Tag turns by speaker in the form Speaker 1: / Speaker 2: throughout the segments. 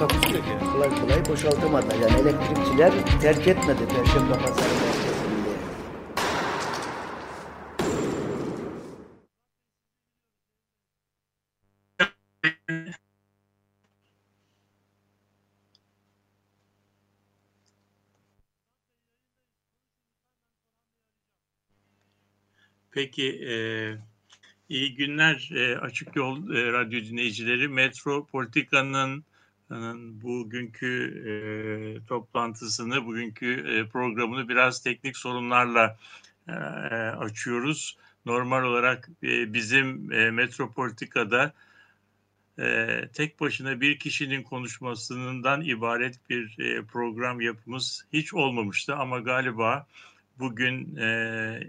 Speaker 1: Takusu yok. Kolay kolay boşaltamadı. Yani elektrikçiler terk etmedi Perşembe Pazarı merkezinde.
Speaker 2: Peki, e, iyi günler e, Açık Yol e, Radyo dinleyicileri. Metro Politika'nın bugünkü e, toplantısını, bugünkü e, programını biraz teknik sorunlarla e, açıyoruz. Normal olarak e, bizim e, Metropolitika'da e, tek başına bir kişinin konuşmasından ibaret bir e, program yapımız hiç olmamıştı ama galiba bugün e,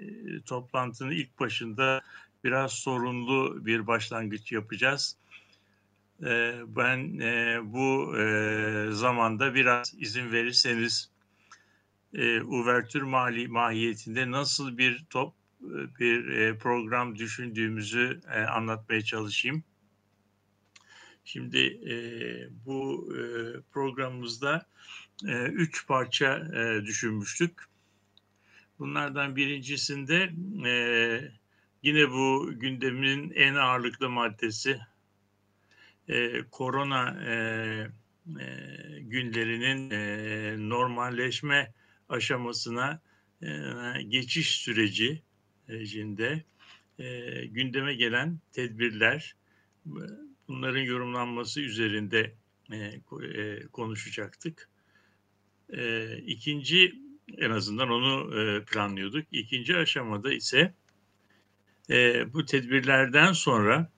Speaker 2: toplantının ilk başında biraz sorunlu bir başlangıç yapacağız. E, ben e, bu e, zamanda biraz izin verirseniz e, uvertür mali mahiyetinde nasıl bir top bir e, program düşündüğümüzü anlatmaya çalışayım. Şimdi bu programımızda üç parça düşünmüştük. Bunlardan birincisinde yine bu gündemin en ağırlıklı maddesi e, korona e, e, günlerinin e, normalleşme aşamasına e, geçiş süreci sürecinde e, gündeme gelen tedbirler bunların yorumlanması üzerinde e, e, konuşacaktık. E, ikinci en azından onu e, planlıyorduk. İkinci aşamada ise e, bu tedbirlerden sonra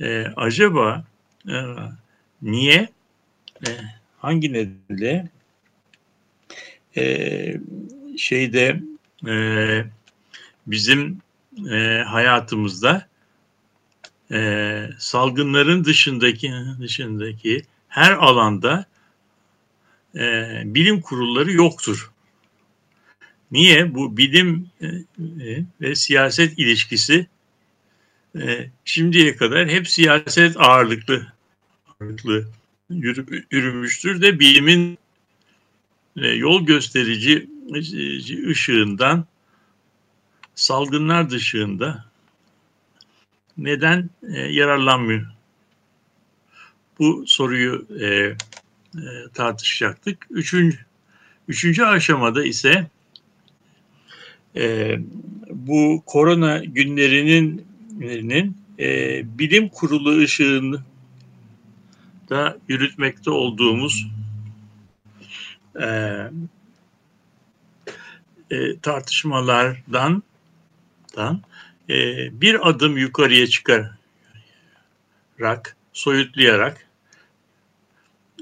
Speaker 2: e, acaba e, niye e, hangi nedenle e, şeyde e, bizim e, hayatımızda e, salgınların dışındaki dışındaki her alanda e, bilim kurulları yoktur. Niye? Bu bilim e, e, ve siyaset ilişkisi e, şimdiye kadar hep siyaset ağırlıklı ağırlıklı yürü, yürümüştür de bilimin e, yol gösterici ışığından salgınlar dışında neden e, yararlanmıyor? Bu soruyu e, e, tartışacaktık. Üçüncü, üçüncü aşamada ise e, bu korona günlerinin e, bilim kurulu ışığında yürütmekte olduğumuz e, e, tartışmalardan dan, e, bir adım yukarıya çıkarak, soyutlayarak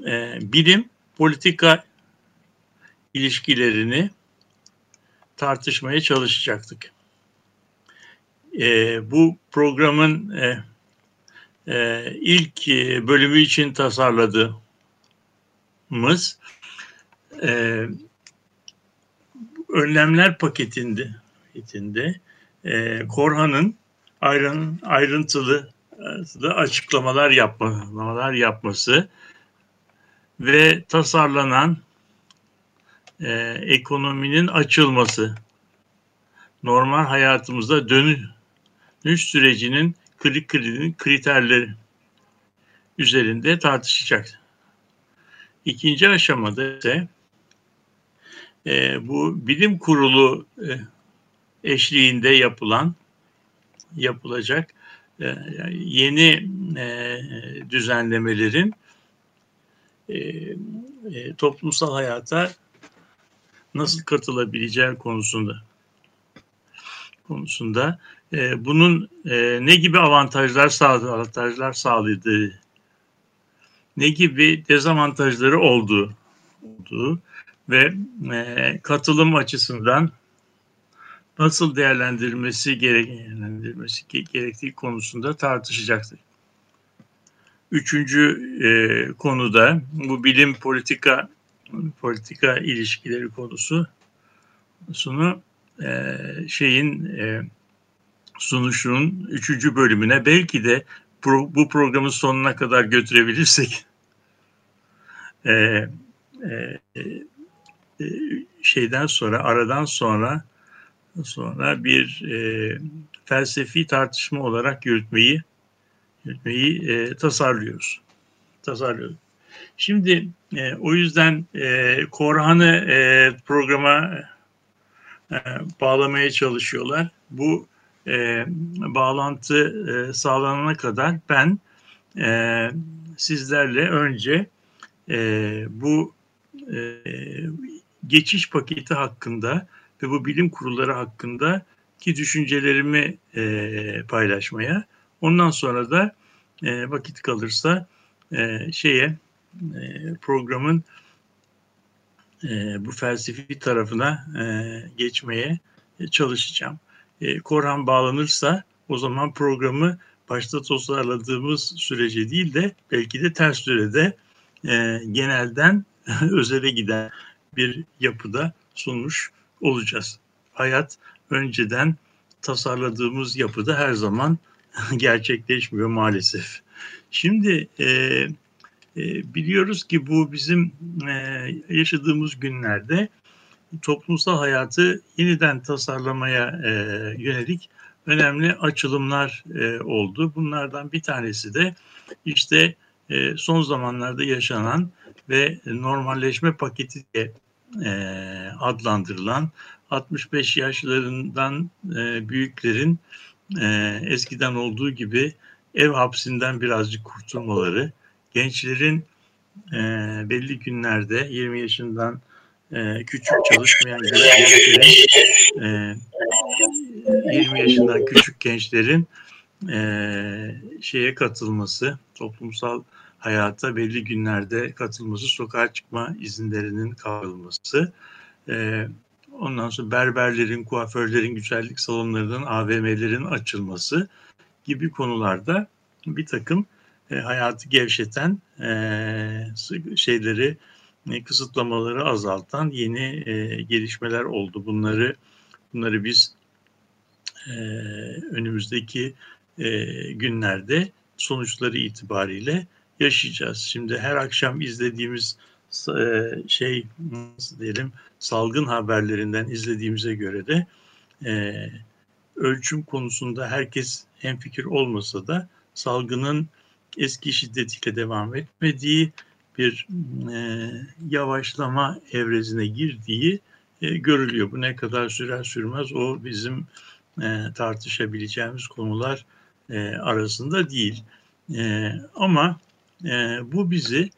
Speaker 2: e, bilim politika ilişkilerini tartışmaya çalışacaktık. E, bu programın e, e, ilk bölümü için tasarladığımız e, önlemler paketinde, paketinde e, Korhan'ın ayrın, ayrıntılı açıklamalar yapmalar yapması ve tasarlanan e, ekonominin açılması, normal hayatımızda dönüş sürecinin kriterleri üzerinde tartışacak. İkinci aşamada ise e, bu bilim kurulu e, eşliğinde yapılan yapılacak e, yeni e, düzenlemelerin e, e, toplumsal hayata nasıl katılabileceği konusunda konusunda e, bunun e, ne gibi avantajlar sağladı, avantajlar sağladığı, ne gibi dezavantajları olduğu olduğu ve e, katılım açısından nasıl değerlendirilmesi, değerlendirilmesi gerektiği konusunda tartışacaktır. Üçüncü e, konuda bu bilim politika politika ilişkileri konusu sunu e, şeyin e, sunuşunun üçüncü bölümüne belki de pro, bu programın sonuna kadar götürebilirsek e, e, e, şeyden sonra aradan sonra sonra bir e, felsefi tartışma olarak yürütmeyi yürütmeyi e, tasarlıyoruz. Tasarlıyoruz. Şimdi e, o yüzden e, Korhan'ı e, programa e, bağlamaya çalışıyorlar. Bu e, bağlantı e, sağlanana kadar ben e, sizlerle önce e, bu e, geçiş paketi hakkında ve bu bilim kurulları hakkında ki düşüncelerimi e, paylaşmaya, ondan sonra da e, vakit kalırsa e, şeye e, programın e, bu felsefi tarafına e, geçmeye çalışacağım. E, Korhan bağlanırsa o zaman programı başta tasarladığımız sürece değil de belki de ters sürede e, genelden özele giden bir yapıda sunmuş olacağız. Hayat önceden tasarladığımız yapıda her zaman gerçekleşmiyor maalesef. Şimdi e, e, biliyoruz ki bu bizim e, yaşadığımız günlerde toplumsal hayatı yeniden tasarlamaya e, yönelik önemli açılımlar e, oldu. Bunlardan bir tanesi de işte e, son zamanlarda yaşanan ve normalleşme paketi diye e, adlandırılan 65 yaşlarından e, büyüklerin e, eskiden olduğu gibi ev hapsinden birazcık kurtulmaları, gençlerin e, belli günlerde 20 yaşından e, küçük çalışmayan gençlerin e, 20 yaşından küçük gençlerin e, şeye katılması, toplumsal hayata belli günlerde katılması, sokağa çıkma izinlerinin kaldırılması, e, ondan sonra berberlerin, kuaförlerin, güzellik salonlarının, AVM'lerin açılması gibi konularda bir takım e, hayatı gevşeten şeyleri, e, kısıtlamaları azaltan yeni e, gelişmeler oldu. Bunları bunları biz e, önümüzdeki e, günlerde sonuçları itibariyle yaşayacağız. Şimdi her akşam izlediğimiz e, şey nasıl diyelim salgın haberlerinden izlediğimize göre de e, ölçüm konusunda herkes hemfikir olmasa da salgının eski şiddetiyle devam etmediği bir e, yavaşlama evresine girdiği e, görülüyor. Bu ne kadar sürer sürmez o bizim e, tartışabileceğimiz konular e, arasında değil. E, ama e, bu bizi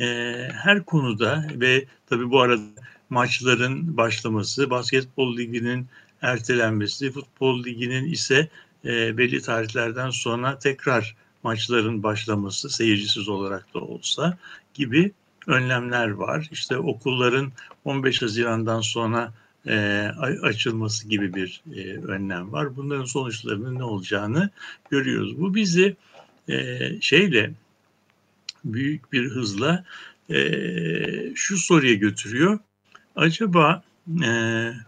Speaker 2: e, her konuda ve tabii bu arada maçların başlaması, basketbol liginin ertelenmesi, futbol liginin ise e, belli tarihlerden sonra tekrar maçların başlaması seyircisiz olarak da olsa gibi önlemler var. İşte okulların 15 Haziran'dan sonra e, açılması gibi bir e, önlem var. Bunların sonuçlarının ne olacağını görüyoruz. Bu bizi e, şeyle büyük bir hızla e, şu soruya götürüyor. Acaba e,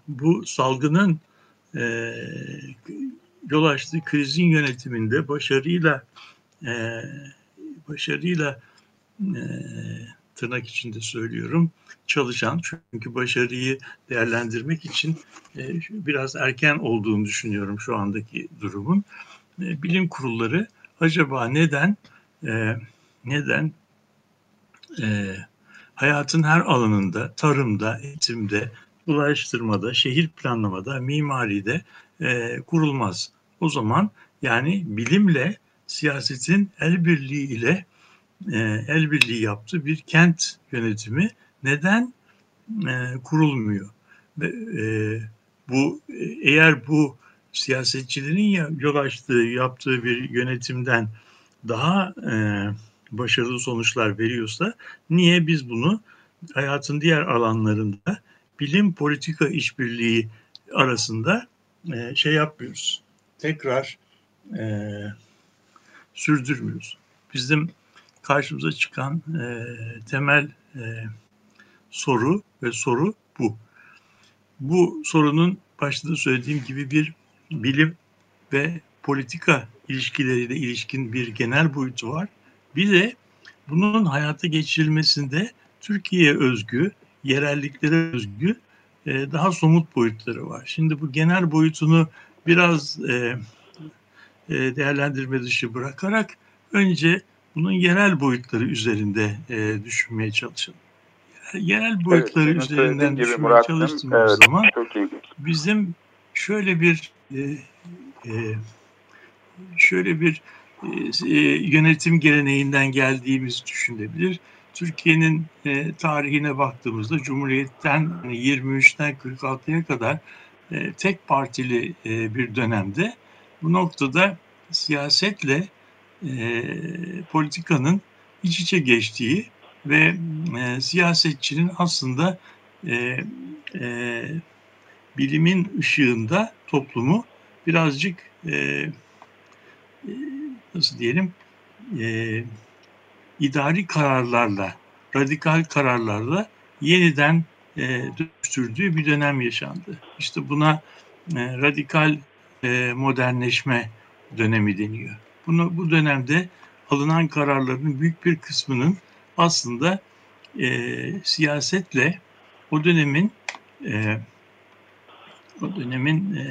Speaker 2: bu salgının e, yol açtığı krizin yönetiminde başarıyla e, başarıyla e, tırnak içinde söylüyorum çalışan. Çünkü başarıyı değerlendirmek için e, biraz erken olduğunu düşünüyorum şu andaki durumun. E, bilim kurulları acaba neden e, neden e, hayatın her alanında tarımda eğitimde ulaştırmada şehir planlamada mimaride e, kurulmaz? O zaman yani bilimle siyasetin el birliği ile e, el birliği yaptığı bir kent yönetimi neden e, kurulmuyor? E, bu eğer bu siyasetçilerin yol açtığı, yaptığı bir yönetimden daha başarılı sonuçlar veriyorsa niye biz bunu hayatın diğer alanlarında bilim politika işbirliği arasında şey yapmıyoruz. Tekrar sürdürmüyoruz. Bizim karşımıza çıkan e, temel e, soru ve soru bu. Bu sorunun başta söylediğim gibi bir bilim ve politika ilişkileriyle ilişkin bir genel boyutu var. Bir de bunun hayata geçirilmesinde Türkiye'ye özgü, yerelliklere özgü e, daha somut boyutları var. Şimdi bu genel boyutunu biraz e, değerlendirme dışı bırakarak önce bunun yerel boyutları üzerinde e, düşünmeye çalışalım. Yerel boyutları
Speaker 3: evet,
Speaker 2: üzerinden düşünmeye
Speaker 3: Murat'cığım,
Speaker 2: çalıştığımız
Speaker 3: evet,
Speaker 2: zaman bizim şöyle bir e, e, şöyle bir e, e, yönetim geleneğinden geldiğimiz düşünülebilir. Türkiye'nin e, tarihine baktığımızda Cumhuriyet'ten hani 23'ten 46'ya kadar e, tek partili e, bir dönemde bu noktada siyasetle e, politikanın iç içe geçtiği ve e, siyasetçinin aslında e, e, bilimin ışığında toplumu birazcık e, e, nasıl diyelim e, idari kararlarla, radikal kararlarla yeniden e, dönüştürdüğü bir dönem yaşandı. İşte buna e, radikal e, modernleşme dönemi deniyor. Bunu bu dönemde alınan kararların büyük bir kısmının aslında e, siyasetle o dönemin e, o dönemin e,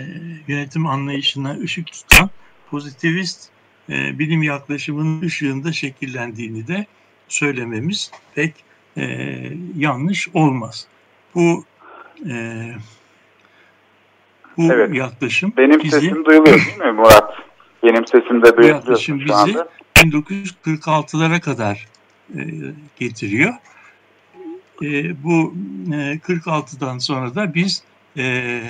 Speaker 2: yönetim anlayışına ışık tutan pozitivist e, bilim yaklaşımının ışığında şekillendiğini de söylememiz pek e, yanlış olmaz. Bu e, bu
Speaker 3: Evet.
Speaker 2: yaklaşım
Speaker 3: Benim
Speaker 2: bizi
Speaker 3: sesim duyuluyor değil mi Murat? Benim sesim de
Speaker 2: bu yaklaşım
Speaker 3: duyuluyor şu
Speaker 2: bizi
Speaker 3: anda.
Speaker 2: 1946'lara kadar e, getiriyor. E, bu e, 46'dan sonra da biz e,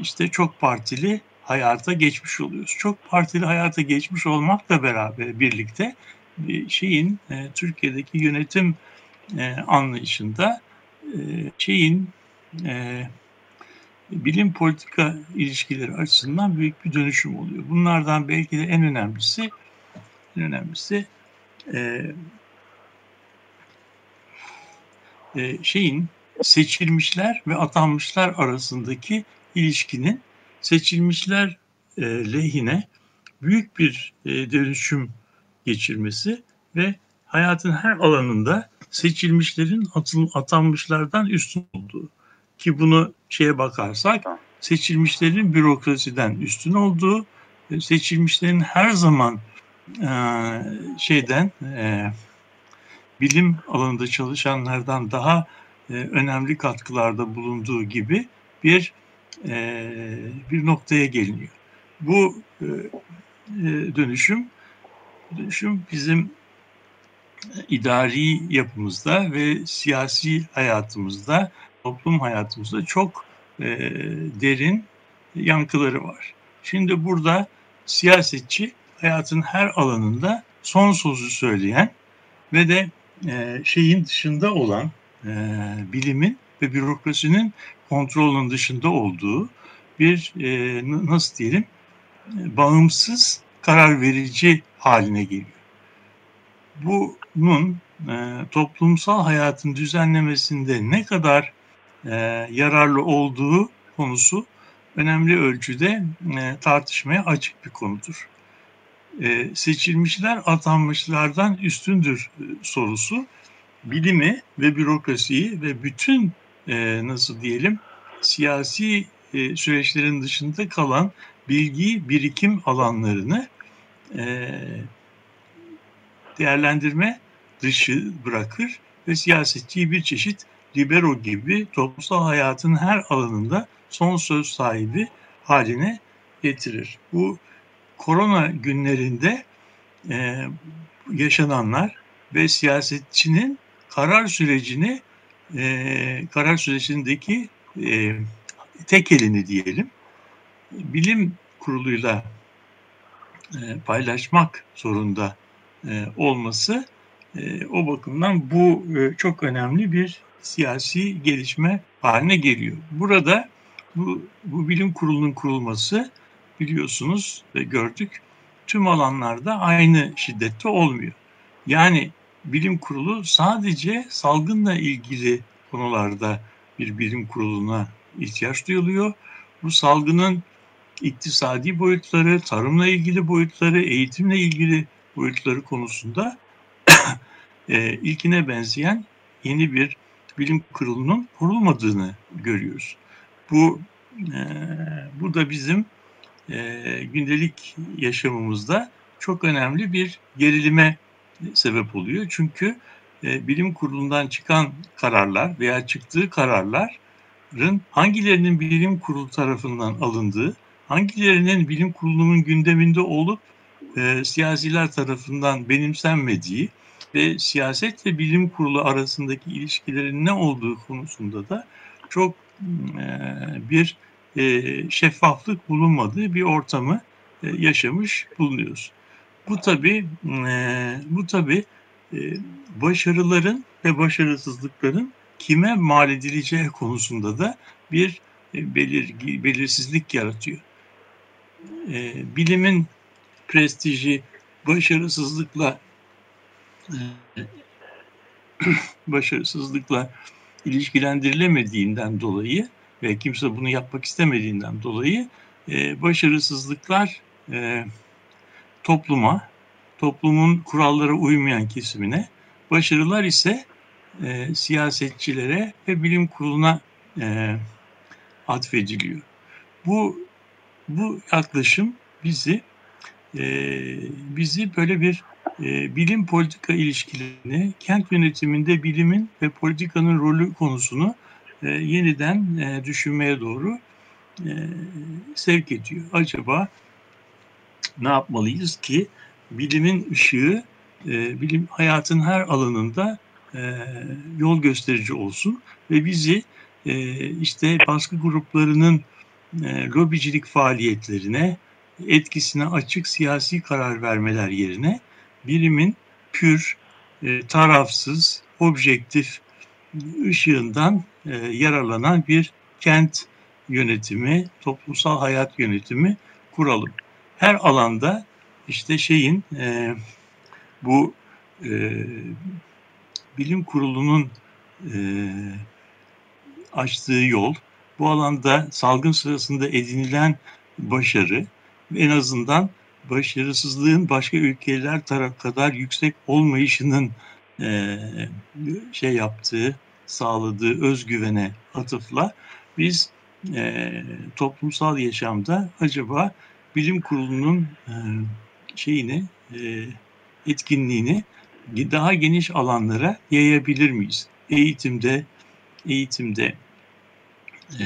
Speaker 2: işte çok partili hayata geçmiş oluyoruz. Çok partili hayata geçmiş olmakla beraber birlikte şeyin e, Türkiye'deki yönetim e, anlayışında e, şeyin e, bilim politika ilişkileri açısından büyük bir dönüşüm oluyor. Bunlardan belki de en önemlisi en önemlisi e, e, şeyin seçilmişler ve atanmışlar arasındaki ilişkinin seçilmişler e, lehine büyük bir e, dönüşüm geçirmesi ve hayatın her alanında seçilmişlerin atanmışlardan üstün olduğu ki bunu şeye bakarsak seçilmişlerin bürokrasiden üstün olduğu e, seçilmişlerin her zaman e, şeyden e, bilim alanında çalışanlardan daha e, önemli katkılarda bulunduğu gibi bir e, bir noktaya geliniyor. Bu e, dönüşüm dönüşüm bizim idari yapımızda ve siyasi hayatımızda, toplum hayatımızda çok e, derin yankıları var. Şimdi burada siyasetçi hayatın her alanında son sözü söyleyen ve de e, şeyin dışında olan e, bilimin ve bürokrasinin kontrolünün dışında olduğu bir e, nasıl diyelim e, bağımsız karar verici haline geliyor. Bunun e, toplumsal hayatın düzenlemesinde ne kadar e, yararlı olduğu konusu önemli ölçüde e, tartışmaya açık bir konudur. E, seçilmişler atanmışlardan üstündür e, sorusu bilimi ve bürokrasiyi ve bütün e, nasıl diyelim siyasi e, süreçlerin dışında kalan bilgi birikim alanlarını e, değerlendirme dışı bırakır ve siyasetçiyi bir çeşit libero gibi toplumsal hayatın her alanında son söz sahibi haline getirir. Bu korona günlerinde e, yaşananlar ve siyasetçinin karar sürecini e, karar sürecindeki e, tek elini diyelim bilim kuruluyla e, paylaşmak zorunda e, olması E, o bakımdan bu e, çok önemli bir siyasi gelişme haline geliyor. Burada bu, bu bilim kurulunun kurulması biliyorsunuz ve gördük tüm alanlarda aynı şiddette olmuyor. Yani bilim kurulu sadece salgınla ilgili konularda bir bilim kuruluna ihtiyaç duyuluyor. Bu salgının iktisadi boyutları, tarımla ilgili boyutları, eğitimle ilgili boyutları konusunda e, ilkine benzeyen yeni bir bilim kurulunun kurulmadığını görüyoruz. Bu e, bu da bizim e, gündelik yaşamımızda çok önemli bir gerilime sebep oluyor. Çünkü e, bilim kurulundan çıkan kararlar veya çıktığı kararların hangilerinin bilim kurulu tarafından alındığı, hangilerinin bilim kurulunun gündeminde olup e, siyasiler tarafından benimsenmediği ve siyaset ve bilim kurulu arasındaki ilişkilerin ne olduğu konusunda da çok e, bir e, şeffaflık bulunmadığı bir ortamı e, yaşamış bulunuyoruz. Bu tabi e, bu tabi e, başarıların ve başarısızlıkların kime mal edileceği konusunda da bir e, belir, belirsizlik yaratıyor. E, bilimin prestiji başarısızlıkla başarısızlıkla ilişkilendirilemediğinden dolayı ve kimse bunu yapmak istemediğinden dolayı e, başarısızlıklar e, topluma, toplumun kurallara uymayan kesimine, başarılar ise e, siyasetçilere ve bilim kuruluna e, atfediliyor. Bu bu yaklaşım bizi e, bizi böyle bir e, bilim politika ilişkilerini, kent yönetiminde bilimin ve politikanın rolü konusunu e, yeniden e, düşünmeye doğru e, sevk ediyor. Acaba ne yapmalıyız ki bilimin ışığı e, bilim hayatın her alanında e, yol gösterici olsun ve bizi e, işte baskı gruplarının e, lobicilik faaliyetlerine etkisine açık siyasi karar vermeler yerine bilimin pür, e, tarafsız, objektif ışığından e, yararlanan bir kent yönetimi, toplumsal hayat yönetimi kuralım. Her alanda işte şeyin e, bu e, bilim kurulunun e, açtığı yol, bu alanda salgın sırasında edinilen başarı en azından başarısızlığın başka ülkeler taraf kadar yüksek olmayışının e, şey yaptığı, sağladığı özgüvene atıfla biz e, toplumsal yaşamda acaba bilim kurulunun e, şeyini e, etkinliğini daha geniş alanlara yayabilir miyiz? Eğitimde, eğitimde, e,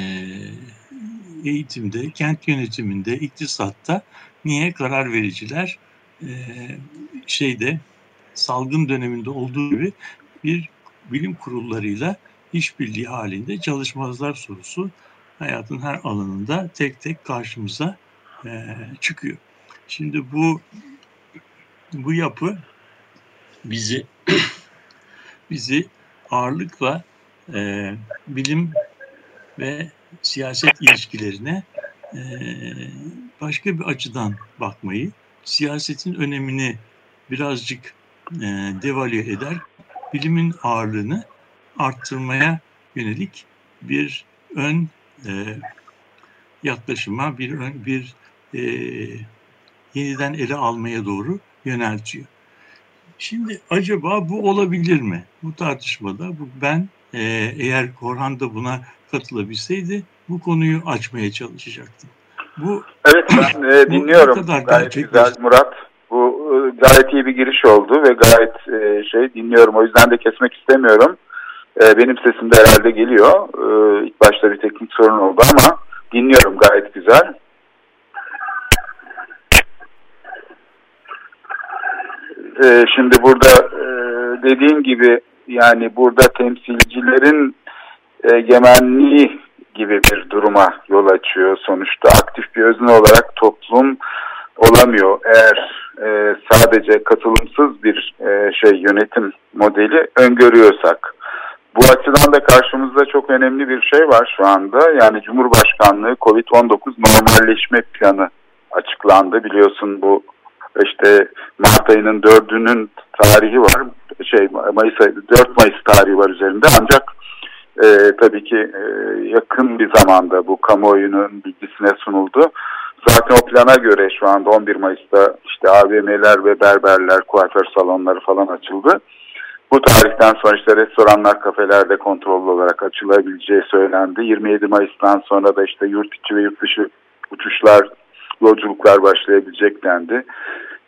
Speaker 2: eğitimde, kent yönetiminde, iktisatta niye karar vericiler e, şeyde salgın döneminde olduğu gibi bir bilim kurullarıyla işbirliği halinde çalışmazlar sorusu hayatın her alanında tek tek karşımıza e, çıkıyor. Şimdi bu bu yapı bizi bizi ağırlıkla e, bilim ve siyaset ilişkilerine e, başka bir açıdan bakmayı, siyasetin önemini birazcık e, devalüe eder, bilimin ağırlığını arttırmaya yönelik bir ön e, yaklaşıma, bir ön, bir e, yeniden ele almaya doğru yöneltiyor. Şimdi acaba bu olabilir mi? Bu tartışmada bu ben e, eğer Korhan da buna katılabilseydi bu konuyu açmaya çalışacaktım. Bu
Speaker 3: Evet ben e, dinliyorum. Kadar gayet güzel Murat. Bu e, gayet iyi bir giriş oldu ve gayet e, şey dinliyorum. O yüzden de kesmek istemiyorum. E, benim sesim de herhalde geliyor. E, ilk başta bir teknik sorun oldu ama dinliyorum gayet güzel. E, şimdi burada e, dediğim gibi yani burada temsilcilerin egemenliği gibi bir duruma yol açıyor. Sonuçta aktif bir özne olarak toplum olamıyor. Eğer e, sadece katılımsız bir e, şey yönetim modeli öngörüyorsak bu açıdan da karşımızda çok önemli bir şey var şu anda. Yani Cumhurbaşkanlığı Covid-19 normalleşme planı açıklandı. Biliyorsun bu işte Mart ayının dördünün tarihi var. Şey Mayıs 4 Mayıs tarihi var üzerinde ancak e, tabii ki e, yakın bir zamanda bu kamuoyunun bilgisine sunuldu. Zaten o plana göre şu anda 11 Mayıs'ta işte AVM'ler ve berberler, kuaför salonları falan açıldı. Bu tarihten sonra işte restoranlar, kafelerde kontrollü olarak açılabileceği söylendi. 27 Mayıs'tan sonra da işte yurt içi ve yurt dışı uçuşlar, yolculuklar başlayabilecek dendi.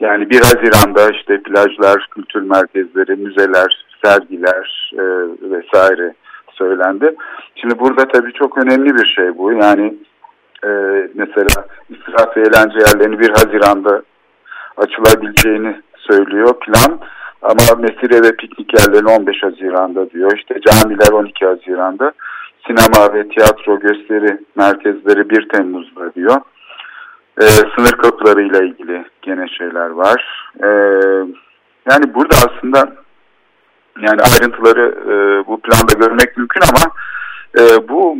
Speaker 3: Yani 1 Haziran'da işte plajlar, kültür merkezleri, müzeler, sergiler e, vesaire söylendi. Şimdi burada tabii çok önemli bir şey bu. Yani e, mesela istirahat ve eğlence yerlerini 1 Haziran'da açılabileceğini söylüyor plan. Ama mesire ve piknik yerleri 15 Haziran'da diyor. İşte camiler 12 Haziran'da. Sinema ve tiyatro gösteri merkezleri 1 Temmuz'da diyor. Ee, sınır kapılarıyla ilgili gene şeyler var. Ee, yani burada aslında yani ayrıntıları e, bu planda görmek mümkün ama e, bu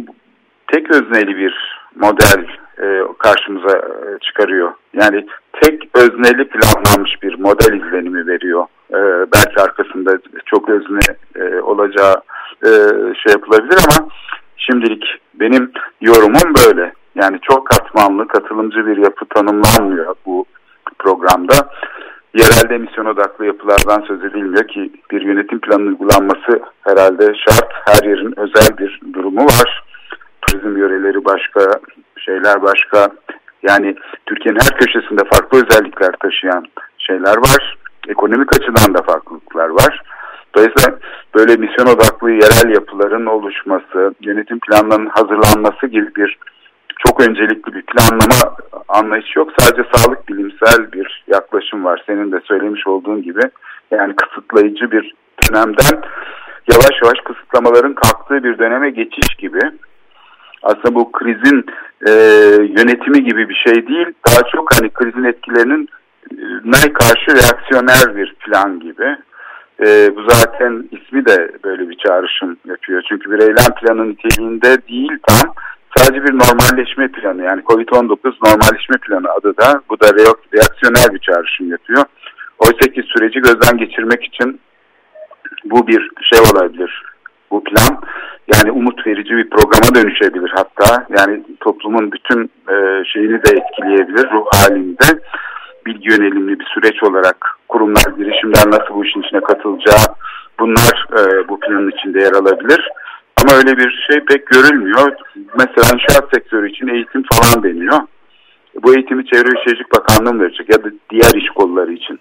Speaker 3: tek özneli bir model e, karşımıza e, çıkarıyor. Yani tek özneli planlanmış bir model izlenimi veriyor. E, belki arkasında çok özne e, olacağı e, şey yapılabilir ama şimdilik benim yorumum böyle. Yani çok katmanlı, katılımcı bir yapı tanımlanmıyor bu programda. Yerelde misyon odaklı yapılardan söz edilmiyor ki bir yönetim planının uygulanması herhalde şart. Her yerin özel bir durumu var. Turizm yöreleri başka, şeyler başka. Yani Türkiye'nin her köşesinde farklı özellikler taşıyan şeyler var. Ekonomik açıdan da farklılıklar var. Dolayısıyla böyle misyon odaklı yerel yapıların oluşması, yönetim planlarının hazırlanması gibi bir çok öncelikli bir planlama anlayışı yok. Sadece sağlık bilimsel bir yaklaşım var. Senin de söylemiş olduğun gibi. Yani kısıtlayıcı bir dönemden yavaş yavaş kısıtlamaların kalktığı bir döneme geçiş gibi. Aslında bu krizin e, yönetimi gibi bir şey değil. Daha çok hani krizin etkilerinin ne karşı reaksiyoner bir plan gibi. E, bu zaten ismi de böyle bir çağrışım yapıyor. Çünkü bir eylem planı niteliğinde değil tam sadece bir normalleşme planı yani Covid-19 normalleşme planı adı da bu da reaksiyoner bir çağrışım yapıyor. Oysa ki süreci gözden geçirmek için bu bir şey olabilir. Bu plan yani umut verici bir programa dönüşebilir hatta. Yani toplumun bütün e, şeyini de etkileyebilir ruh halinde. Bilgi yönelimli bir süreç olarak kurumlar, girişimler nasıl bu işin içine katılacağı bunlar e, bu planın içinde yer alabilir. Ama öyle bir şey pek görülmüyor. Mesela inşaat sektörü için eğitim falan deniyor. Bu eğitimi Çevre ve Şehircilik Bakanlığı verecek ya da diğer iş kolları için.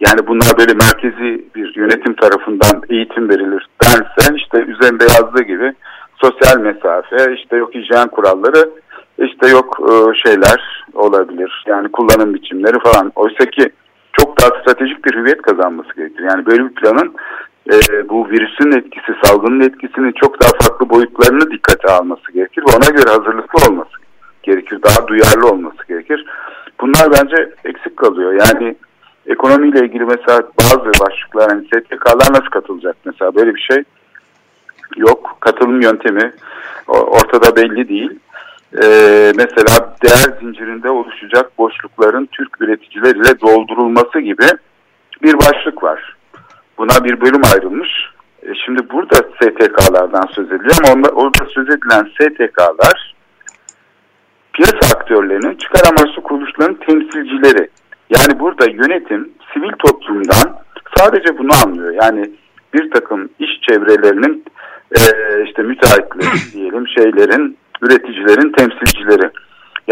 Speaker 3: Yani bunlar böyle merkezi bir yönetim tarafından eğitim verilir dense işte üzerinde yazdığı gibi sosyal mesafe, işte yok hijyen kuralları, işte yok e, şeyler olabilir. Yani kullanım biçimleri falan. Oysa ki çok daha stratejik bir hüviyet kazanması gerekir. Yani böyle bir planın e, bu virüsün etkisi, salgının etkisini çok daha farklı boyutlarını dikkate alması gerekir ona göre hazırlıklı olması gerekir. Daha duyarlı olması gerekir. Bunlar bence eksik kalıyor. Yani ekonomiyle ilgili mesela bazı başlıklar hani STK'lar nasıl katılacak mesela böyle bir şey yok. Katılım yöntemi ortada belli değil. Ee, mesela değer zincirinde oluşacak boşlukların Türk üreticiler ile doldurulması gibi bir başlık var. Buna bir bölüm ayrılmış. E şimdi burada STK'lardan söz ediliyor ama onda, orada söz edilen STK'lar piyasa aktörlerinin çıkar amaçlı kuruluşların temsilcileri. Yani burada yönetim sivil toplumdan sadece bunu anlıyor. Yani bir takım iş çevrelerinin e, işte müteahhitleri diyelim şeylerin üreticilerin temsilcileri.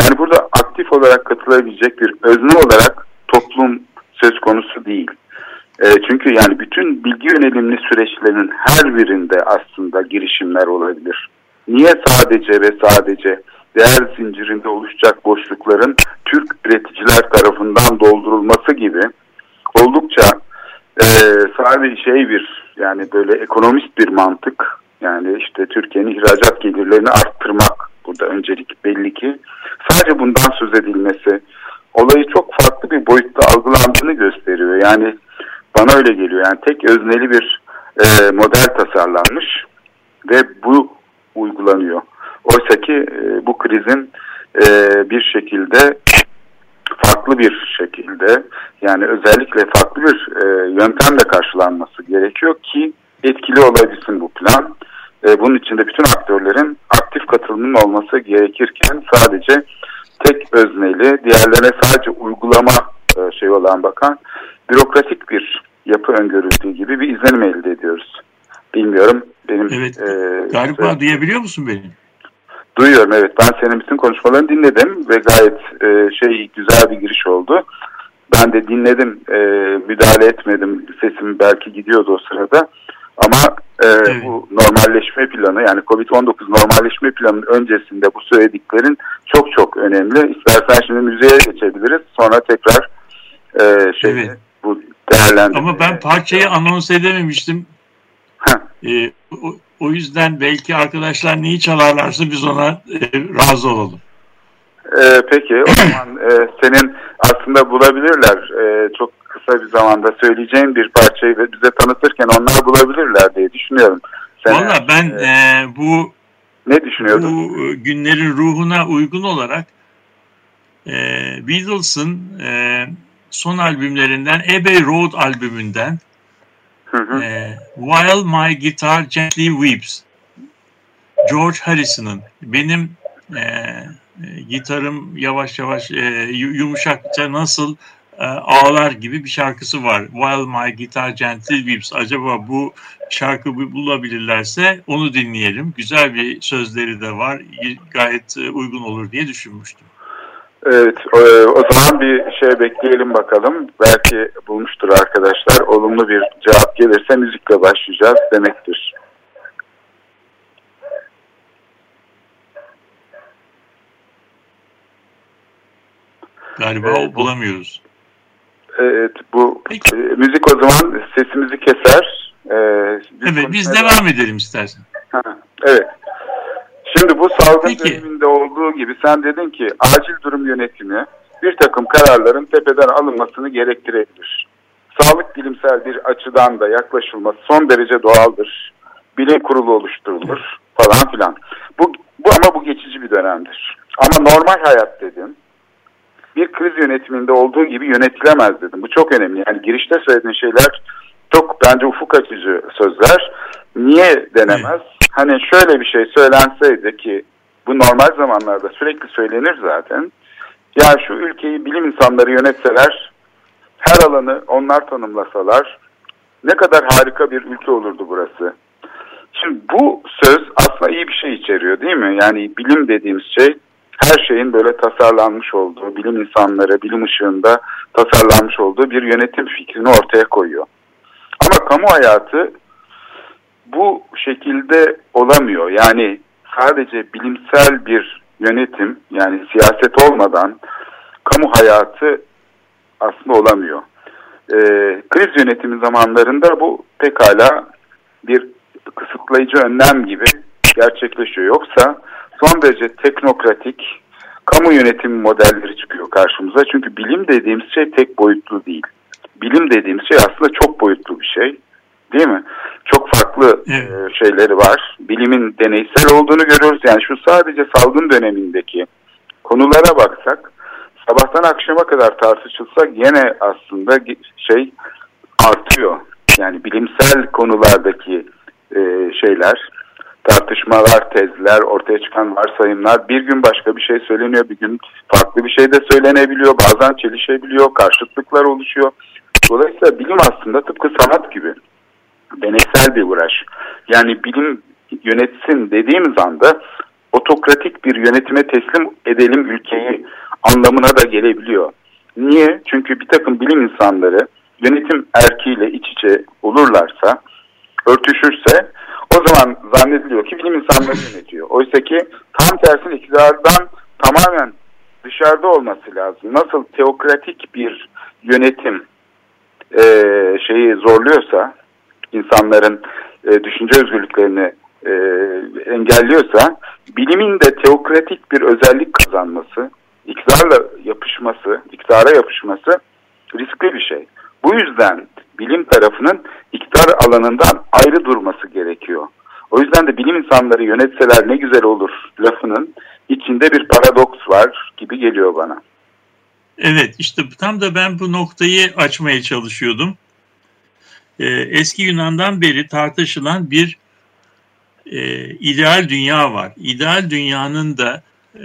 Speaker 3: Yani burada aktif olarak katılabilecek bir özne olarak toplum söz konusu değil. E, çünkü yani bütün bilgi yönelimli süreçlerin her birinde aslında girişimler olabilir. Niye sadece ve sadece değer zincirinde oluşacak boşlukların Türk üreticiler tarafından doldurulması gibi oldukça e, sadece şey bir yani böyle ekonomist bir mantık yani işte Türkiye'nin ihracat gelirlerini arttırmak burada öncelik belli ki sadece bundan söz edilmesi olayı çok farklı bir boyutta algılandığını gösteriyor. Yani bana öyle geliyor. Yani tek özneli bir e, model tasarlanmış ve bu uygulanıyor. Oysa ki e, bu krizin e, bir şekilde farklı bir şekilde yani özellikle farklı bir e, yöntemle karşılanması gerekiyor ki etkili olabilsin bu plan. E, bunun içinde bütün aktörlerin aktif katılımının olması gerekirken sadece tek özneli, diğerlerine sadece uygulama e, şey olan bakan bürokratik bir yapı öngörüldüğü gibi bir izlenim elde ediyoruz. Bilmiyorum. Benim
Speaker 2: Evet. E, galiba e, duyabiliyor musun beni?
Speaker 3: Duyuyorum evet. Ben senin bütün konuşmalarını dinledim ve gayet e, şey güzel bir giriş oldu. Ben de dinledim, e, müdahale etmedim. Sesim belki gidiyordu o sırada. Ama e, evet. bu normalleşme planı yani COVID-19 normalleşme planının öncesinde bu söylediklerin çok çok önemli. İstersen şimdi müzeye geçebiliriz. Sonra tekrar e, şey evet. Bu değerlendirme.
Speaker 2: Ama ben parçayı anons edememiştim. e, o, o yüzden belki arkadaşlar neyi çalarlarsa biz ona e, razı olalım.
Speaker 3: Ee, peki o zaman e, senin aslında bulabilirler. E, çok kısa bir zamanda söyleyeceğin bir parçayı bize tanıtırken onlar bulabilirler diye düşünüyorum.
Speaker 2: Valla ben e, e, bu
Speaker 3: ne düşünüyordun?
Speaker 2: Bu e, günlerin ruhuna uygun olarak e, Beatles'ın e, son albümlerinden Abbey Road albümünden hı hı. E, While My Guitar Gently Weeps George Harrison'ın benim e, gitarım yavaş yavaş e, yumuşakça nasıl e, ağlar gibi bir şarkısı var. While My Guitar Gently Weeps. Acaba bu şarkı bulabilirlerse onu dinleyelim. Güzel bir sözleri de var. Gayet e, uygun olur diye düşünmüştüm.
Speaker 3: Evet, o zaman bir şey bekleyelim bakalım. Belki bulmuştur arkadaşlar. Olumlu bir cevap gelirse müzikle başlayacağız demektir.
Speaker 2: Galiba evet, bulamıyoruz.
Speaker 3: Evet bu Peki. E, müzik o zaman sesimizi keser.
Speaker 2: E, evet biz devam edelim istersen.
Speaker 3: Ha, evet. Şimdi bu salgın Peki. döneminde olduğu gibi sen dedin ki acil durum yönetimi bir takım kararların tepeden alınmasını gerektirebilir. Sağlık bilimsel bir açıdan da yaklaşılması son derece doğaldır. Bilim kurulu oluşturulur falan filan. Bu, bu ama bu geçici bir dönemdir. Ama normal hayat dedim bir kriz yönetiminde olduğu gibi yönetilemez dedim. Bu çok önemli. Yani girişte söylediğin şeyler çok bence ufuk açıcı sözler. Niye denemez? Hani şöyle bir şey söylenseydi ki bu normal zamanlarda sürekli söylenir zaten. Ya şu ülkeyi bilim insanları yönetseler, her alanı onlar tanımlasalar ne kadar harika bir ülke olurdu burası. Şimdi bu söz aslında iyi bir şey içeriyor değil mi? Yani bilim dediğimiz şey her şeyin böyle tasarlanmış olduğu, bilim insanları, bilim ışığında tasarlanmış olduğu bir yönetim fikrini ortaya koyuyor. Ama kamu hayatı bu şekilde olamıyor. Yani sadece bilimsel bir yönetim yani siyaset olmadan kamu hayatı aslında olamıyor. Ee, kriz yönetimi zamanlarında bu pekala bir kısıtlayıcı önlem gibi gerçekleşiyor. Yoksa son derece teknokratik kamu yönetimi modelleri çıkıyor karşımıza. Çünkü bilim dediğimiz şey tek boyutlu değil. Bilim dediğimiz şey aslında çok boyutlu bir şey. Değil mi? Farklı evet. e, şeyleri var. Bilimin deneysel olduğunu görüyoruz. Yani şu sadece salgın dönemindeki konulara baksak sabahtan akşama kadar tartışılsa gene aslında şey artıyor. Yani bilimsel konulardaki e, şeyler tartışmalar, tezler, ortaya çıkan varsayımlar bir gün başka bir şey söyleniyor, bir gün farklı bir şey de söylenebiliyor, bazen çelişebiliyor, karşıtlıklar oluşuyor. Dolayısıyla bilim aslında tıpkı sanat gibi deneysel bir uğraş. Yani bilim yönetsin dediğimiz anda otokratik bir yönetime teslim edelim ülkeyi anlamına da gelebiliyor. Niye? Çünkü bir takım bilim insanları yönetim erkiyle iç içe olurlarsa, örtüşürse o zaman zannediliyor ki bilim insanları yönetiyor. Oysa ki tam tersine iktidardan tamamen dışarıda olması lazım. Nasıl teokratik bir yönetim e, şeyi zorluyorsa, insanların e, düşünce özgürlüklerini e, engelliyorsa, bilimin de teokratik bir özellik kazanması, iktidarla yapışması, iktidara yapışması riskli bir şey. Bu yüzden bilim tarafının iktidar alanından ayrı durması gerekiyor. O yüzden de bilim insanları yönetseler ne güzel olur lafının içinde bir paradoks var gibi geliyor bana.
Speaker 2: Evet işte tam da ben bu noktayı açmaya çalışıyordum. Ee, eski Yunan'dan beri tartışılan bir e, ideal dünya var. İdeal dünyanın da, e,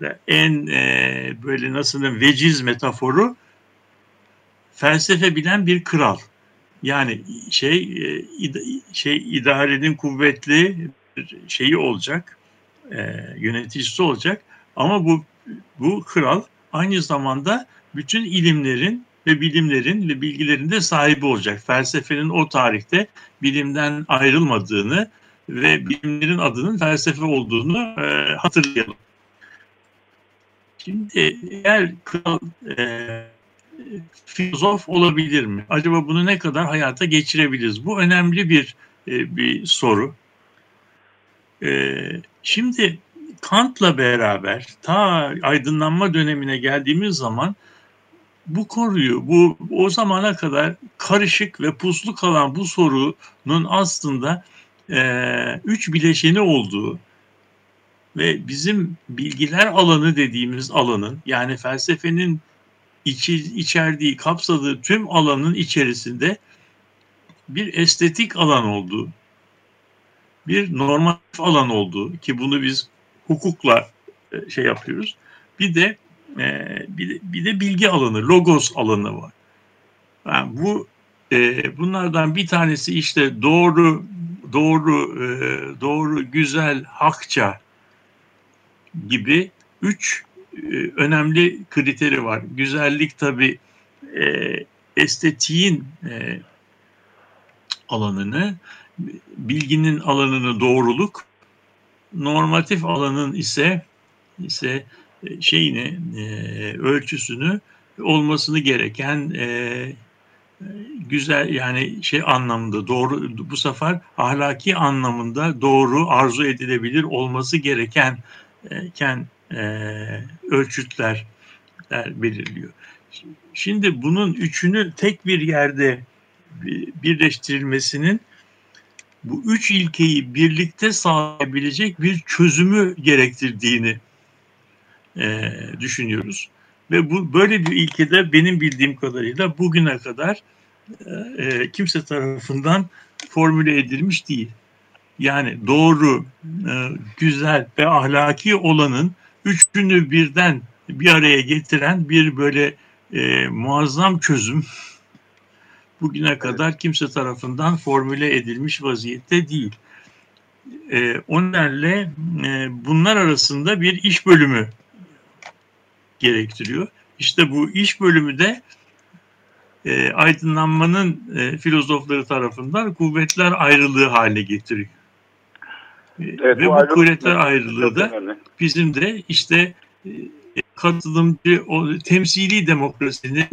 Speaker 2: da en e, böyle nasıl veciz metaforu felsefe bilen bir kral. Yani şey e, şey idarenin kuvvetli şeyi olacak, e, yöneticisi olacak ama bu bu kral aynı zamanda bütün ilimlerin ve bilimlerin ve bilgilerin de sahibi olacak. Felsefenin o tarihte bilimden ayrılmadığını ve bilimlerin adının felsefe olduğunu e, hatırlayalım. Şimdi eğer kral e, filozof olabilir mi? Acaba bunu ne kadar hayata geçirebiliriz? Bu önemli bir e, bir soru. E, şimdi Kant'la beraber ta aydınlanma dönemine geldiğimiz zaman bu konuyu, bu o zamana kadar karışık ve puslu kalan bu sorunun aslında e, üç bileşeni olduğu ve bizim bilgiler alanı dediğimiz alanın yani felsefenin içi, içerdiği, kapsadığı tüm alanın içerisinde bir estetik alan olduğu, bir normatif alan olduğu ki bunu biz hukukla şey yapıyoruz. Bir de e, bir de, bir de bilgi alanı, logos alanı var. Yani bu e, bunlardan bir tanesi işte doğru, doğru, e, doğru, güzel, hakça gibi üç e, önemli kriteri var. Güzellik tabi e, estetiğin e, alanını, bilginin alanını doğruluk, normatif alanın ise ise şeyini e, ölçüsünü olmasını gereken e, güzel yani şey anlamında doğru bu sefer ahlaki anlamında doğru arzu edilebilir olması gereken e, ken ölçütler belirliyor. Şimdi bunun üçünü tek bir yerde birleştirilmesinin bu üç ilkeyi birlikte sağlayabilecek bir çözümü gerektirdiğini e, düşünüyoruz. Ve bu böyle bir ilkede benim bildiğim kadarıyla bugüne kadar e, e kimse tarafından formüle edilmiş değil. Yani doğru, e, güzel ve ahlaki olanın üçünü birden bir araya getiren bir böyle e, muazzam çözüm bugüne kadar kimse tarafından formüle edilmiş vaziyette değil. E, o nedenle e, bunlar arasında bir iş bölümü gerektiriyor. İşte bu iş bölümü de e, aydınlanmanın e, filozofları tarafından kuvvetler ayrılığı haline getiriyor. E, evet, Ve bu, bu kuvvetler ayrılığı da bizim de işte e, katılımcı, o, temsili demokrasinin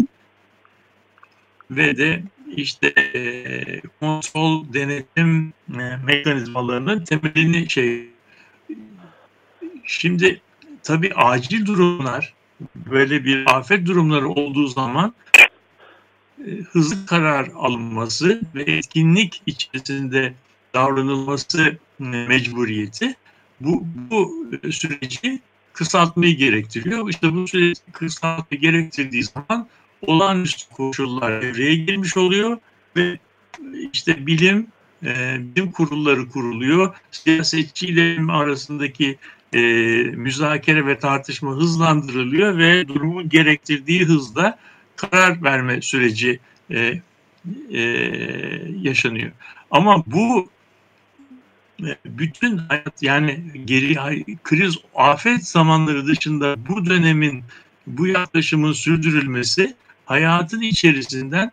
Speaker 2: ve de işte e, kontrol denetim e, mekanizmalarının temelini şey şimdi tabii acil durumlar böyle bir afet durumları olduğu zaman e, hızlı karar alınması ve etkinlik içerisinde davranılması e, mecburiyeti bu, bu süreci kısaltmayı gerektiriyor. İşte bu süreci kısaltmayı gerektirdiği zaman olağanüstü koşullar devreye girmiş oluyor ve işte bilim e, bilim kurulları kuruluyor. Siyasetçiyle arasındaki e, müzakere ve tartışma hızlandırılıyor ve durumun gerektirdiği hızda karar verme süreci e, e, yaşanıyor. Ama bu e, bütün hayat yani geri kriz afet zamanları dışında bu dönemin bu yaklaşımın sürdürülmesi hayatın içerisinden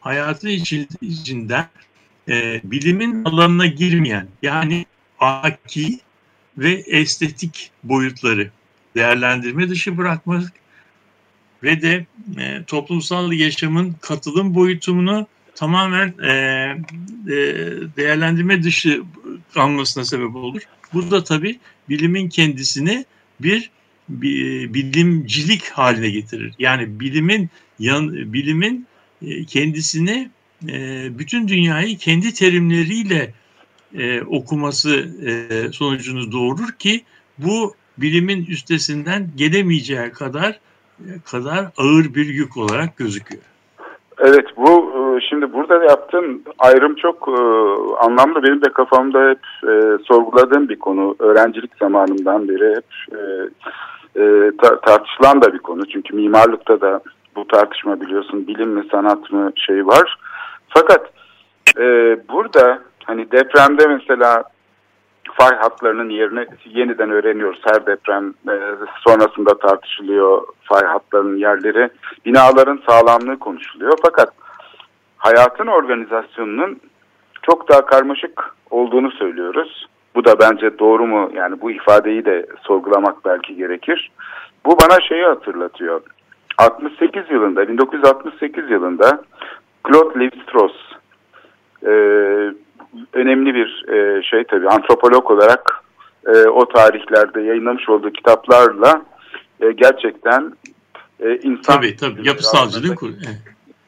Speaker 2: hayatın içinden e, bilimin alanına girmeyen yani aki ve estetik boyutları değerlendirme dışı bırakmak ve de e, toplumsal yaşamın katılım boyutumunu tamamen e, e, değerlendirme dışı kalmasına sebep olur. Bu da tabii bilimin kendisini bir bilimcilik haline getirir. Yani bilimin yan, bilimin e, kendisini e, bütün dünyayı kendi terimleriyle e, okuması sonucunu doğurur ki bu bilimin üstesinden gelemeyeceği kadar kadar ağır bir yük olarak gözüküyor.
Speaker 3: Evet bu şimdi burada yaptığın ayrım çok anlamlı. Benim de kafamda hep sorguladığım bir konu. Öğrencilik zamanımdan beri hep tartışılan da bir konu. Çünkü mimarlıkta da bu tartışma biliyorsun bilim mi sanat mı şey var. Fakat e, burada hani depremde mesela fay hatlarının yerini yeniden öğreniyoruz. Her deprem e, sonrasında tartışılıyor fay hatlarının yerleri. Binaların sağlamlığı konuşuluyor. Fakat hayatın organizasyonunun çok daha karmaşık olduğunu söylüyoruz. Bu da bence doğru mu? Yani bu ifadeyi de sorgulamak belki gerekir. Bu bana şeyi hatırlatıyor. 68 yılında, 1968 yılında Claude Lévi-Strauss e, önemli bir e, şey tabii antropolog olarak e, o tarihlerde yayınlamış olduğu kitaplarla e, gerçekten
Speaker 2: e, insan... Tabii tabii yapısalcılığın...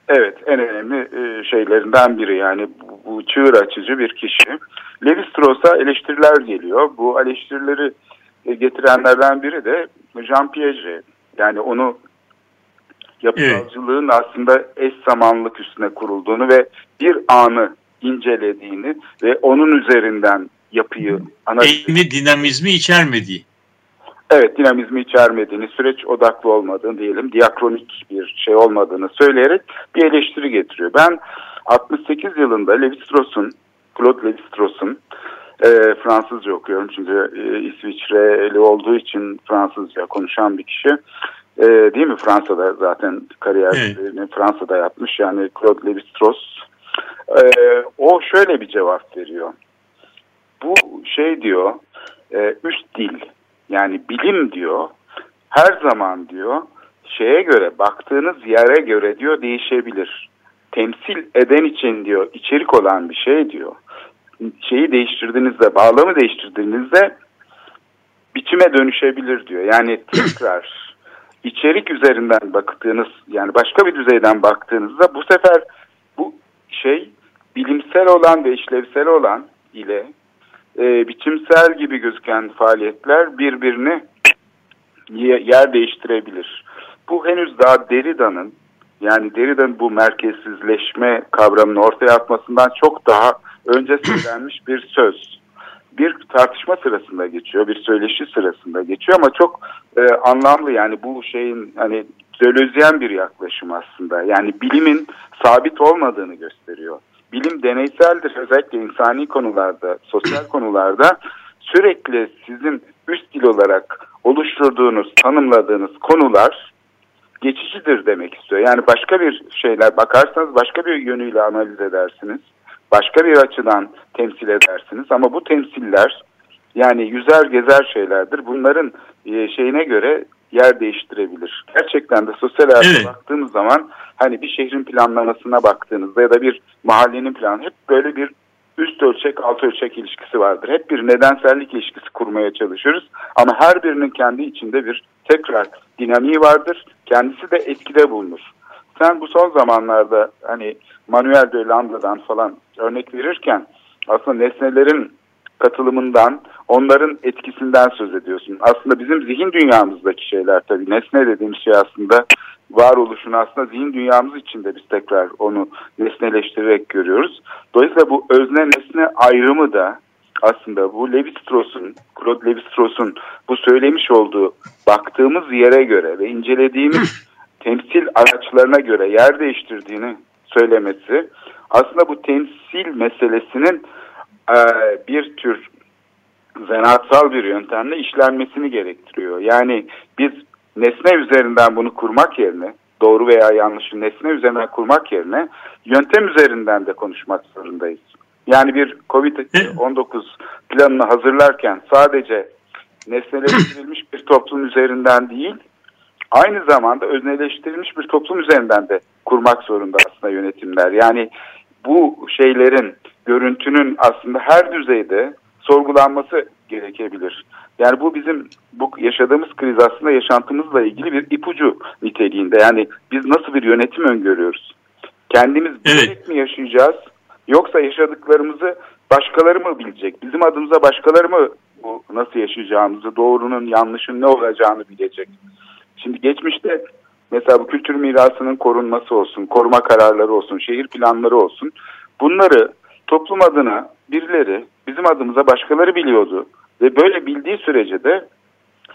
Speaker 3: Evet en önemli e, şeylerinden biri yani bu, bu çığır açıcı bir kişi. Lévi-Strauss'a eleştiriler geliyor. Bu eleştirileri e, getirenlerden biri de Jean Piaget. Yani onu yapısalcılığın evet. aslında eş zamanlık üstüne kurulduğunu ve bir anı incelediğini ve onun üzerinden yapıyı
Speaker 2: analiz Eğimi dinamizmi içermediği.
Speaker 3: Evet dinamizmi içermediğini, süreç odaklı olmadığını diyelim, diakronik bir şey olmadığını söyleyerek bir eleştiri getiriyor. Ben 68 yılında Levi-Strauss'un, Claude Levi-Strauss'un e, Fransızca okuyorum çünkü e, İsviçreli olduğu için Fransızca konuşan bir kişi. E, değil mi? Fransa'da zaten kariyerini evet. Fransa'da yapmış. Yani Claude Lévi-Strauss. E, o şöyle bir cevap veriyor. Bu şey diyor, e, üst dil yani bilim diyor, her zaman diyor şeye göre baktığınız yere göre diyor değişebilir. Temsil eden için diyor içerik olan bir şey diyor. Şeyi değiştirdiğinizde, bağlamı değiştirdiğinizde biçime dönüşebilir diyor. Yani tekrar içerik üzerinden baktığınız yani başka bir düzeyden baktığınızda bu sefer şey bilimsel olan ve işlevsel olan ile e, biçimsel gibi gözüken faaliyetler birbirini yer değiştirebilir. Bu henüz daha Derrida'nın yani Derrida'nın bu merkezsizleşme kavramını ortaya atmasından çok daha önce söylenmiş bir söz bir tartışma sırasında geçiyor, bir söyleşi sırasında geçiyor ama çok e, anlamlı yani bu şeyin hani delözyen bir yaklaşım aslında. Yani bilimin sabit olmadığını gösteriyor. Bilim deneyseldir özellikle insani konularda, sosyal konularda sürekli sizin üst dil olarak oluşturduğunuz, tanımladığınız konular geçicidir demek istiyor. Yani başka bir şeyler bakarsanız başka bir yönüyle analiz edersiniz başka bir açıdan temsil edersiniz. Ama bu temsiller yani yüzer gezer şeylerdir. Bunların e, şeyine göre yer değiştirebilir. Gerçekten de sosyal hayata evet. baktığımız zaman hani bir şehrin planlamasına baktığınızda ya da bir mahallenin planı hep böyle bir üst ölçek alt ölçek ilişkisi vardır. Hep bir nedensellik ilişkisi kurmaya çalışıyoruz. Ama her birinin kendi içinde bir tekrar dinamiği vardır. Kendisi de etkide bulunur. Sen bu son zamanlarda hani Manuel de Landa'dan falan örnek verirken aslında nesnelerin katılımından, onların etkisinden söz ediyorsun. Aslında bizim zihin dünyamızdaki şeyler tabii nesne dediğimiz şey aslında varoluşunu aslında zihin dünyamız içinde biz tekrar onu nesneleştirerek görüyoruz. Dolayısıyla bu özne nesne ayrımı da aslında bu Levi-Strauss'un, Claude Levi-Strauss'un bu söylemiş olduğu baktığımız yere göre ve incelediğimiz temsil araçlarına göre yer değiştirdiğini söylemesi aslında bu temsil meselesinin e, bir tür zanaatsal bir yöntemle işlenmesini gerektiriyor. Yani biz nesne üzerinden bunu kurmak yerine doğru veya yanlışı nesne üzerinden kurmak yerine yöntem üzerinden de konuşmak zorundayız. Yani bir COVID-19 planını hazırlarken sadece nesneleştirilmiş bir toplum üzerinden değil, aynı zamanda özneleştirilmiş bir toplum üzerinden de kurmak zorunda aslında yönetimler. Yani bu şeylerin, görüntünün aslında her düzeyde sorgulanması gerekebilir. Yani bu bizim bu yaşadığımız kriz aslında yaşantımızla ilgili bir ipucu niteliğinde. Yani biz nasıl bir yönetim öngörüyoruz? Kendimiz
Speaker 2: evet.
Speaker 3: mi yaşayacağız? Yoksa yaşadıklarımızı başkaları mı bilecek? Bizim adımıza başkaları mı bu nasıl yaşayacağımızı, doğrunun, yanlışın ne olacağını bilecek? Şimdi geçmişte mesela bu kültür mirasının korunması olsun, koruma kararları olsun, şehir planları olsun. Bunları toplum adına birileri bizim adımıza başkaları biliyordu. Ve böyle bildiği sürece de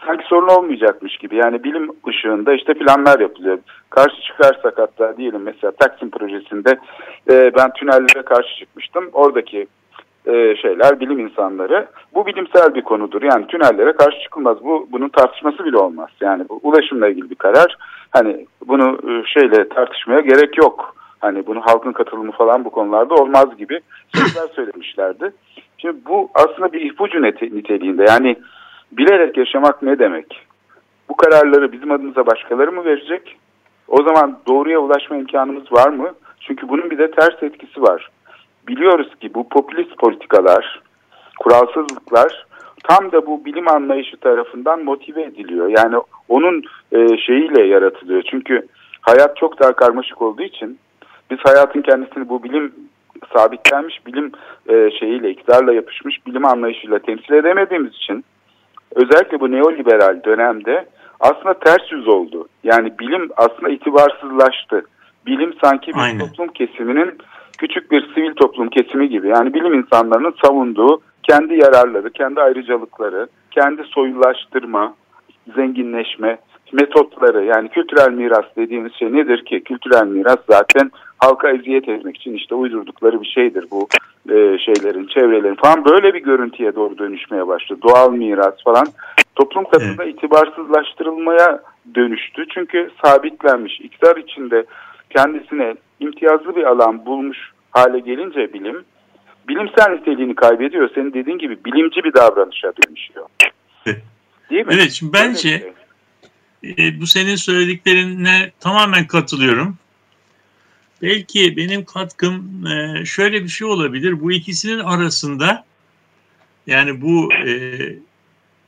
Speaker 3: sanki sorun olmayacakmış gibi. Yani bilim ışığında işte planlar yapılıyor. Karşı çıkarsak hatta diyelim mesela Taksim projesinde e, ben tünellere karşı çıkmıştım. Oradaki e, şeyler bilim insanları. Bu bilimsel bir konudur. Yani tünellere karşı çıkılmaz. Bu bunun tartışması bile olmaz. Yani bu ulaşımla ilgili bir karar. Hani bunu e, şeyle tartışmaya gerek yok. Hani bunu halkın katılımı falan bu konularda olmaz gibi sözler söylemişlerdi. Şimdi bu aslında bir ipucu niteliğinde. Yani bilerek yaşamak ne demek? Bu kararları bizim adımıza başkaları mı verecek? O zaman doğruya ulaşma imkanımız var mı? Çünkü bunun bir de ters etkisi var. Biliyoruz ki bu popülist politikalar, kuralsızlıklar tam da bu bilim anlayışı tarafından motive ediliyor. Yani onun e, şeyiyle yaratılıyor. Çünkü hayat çok daha karmaşık olduğu için biz hayatın kendisini bu bilim sabitlenmiş bilim e, şeyiyle, iktidarla yapışmış bilim anlayışıyla temsil edemediğimiz için özellikle bu neoliberal dönemde aslında ters yüz oldu. Yani bilim aslında itibarsızlaştı. Bilim sanki bir Aynen. toplum kesiminin küçük bir sivil toplum kesimi gibi. Yani bilim insanlarının savunduğu kendi yararları, kendi ayrıcalıkları, kendi soyulaştırma, zenginleşme metotları yani kültürel miras dediğimiz şey nedir ki? Kültürel miras zaten halka eziyet etmek için işte uydurdukları bir şeydir bu e, şeylerin, çevrelerin falan böyle bir görüntüye doğru dönüşmeye başladı. Doğal miras falan toplum katında evet. itibarsızlaştırılmaya dönüştü. Çünkü sabitlenmiş iktidar içinde kendisine imtiyazlı bir alan bulmuş hale gelince bilim bilimsel niteliğini kaybediyor. Senin dediğin gibi bilimci bir davranışa dönüşüyor.
Speaker 2: Değil mi? Evet şimdi bence e, bu senin söylediklerine tamamen katılıyorum. Belki benim katkım e, şöyle bir şey olabilir. Bu ikisinin arasında yani bu e,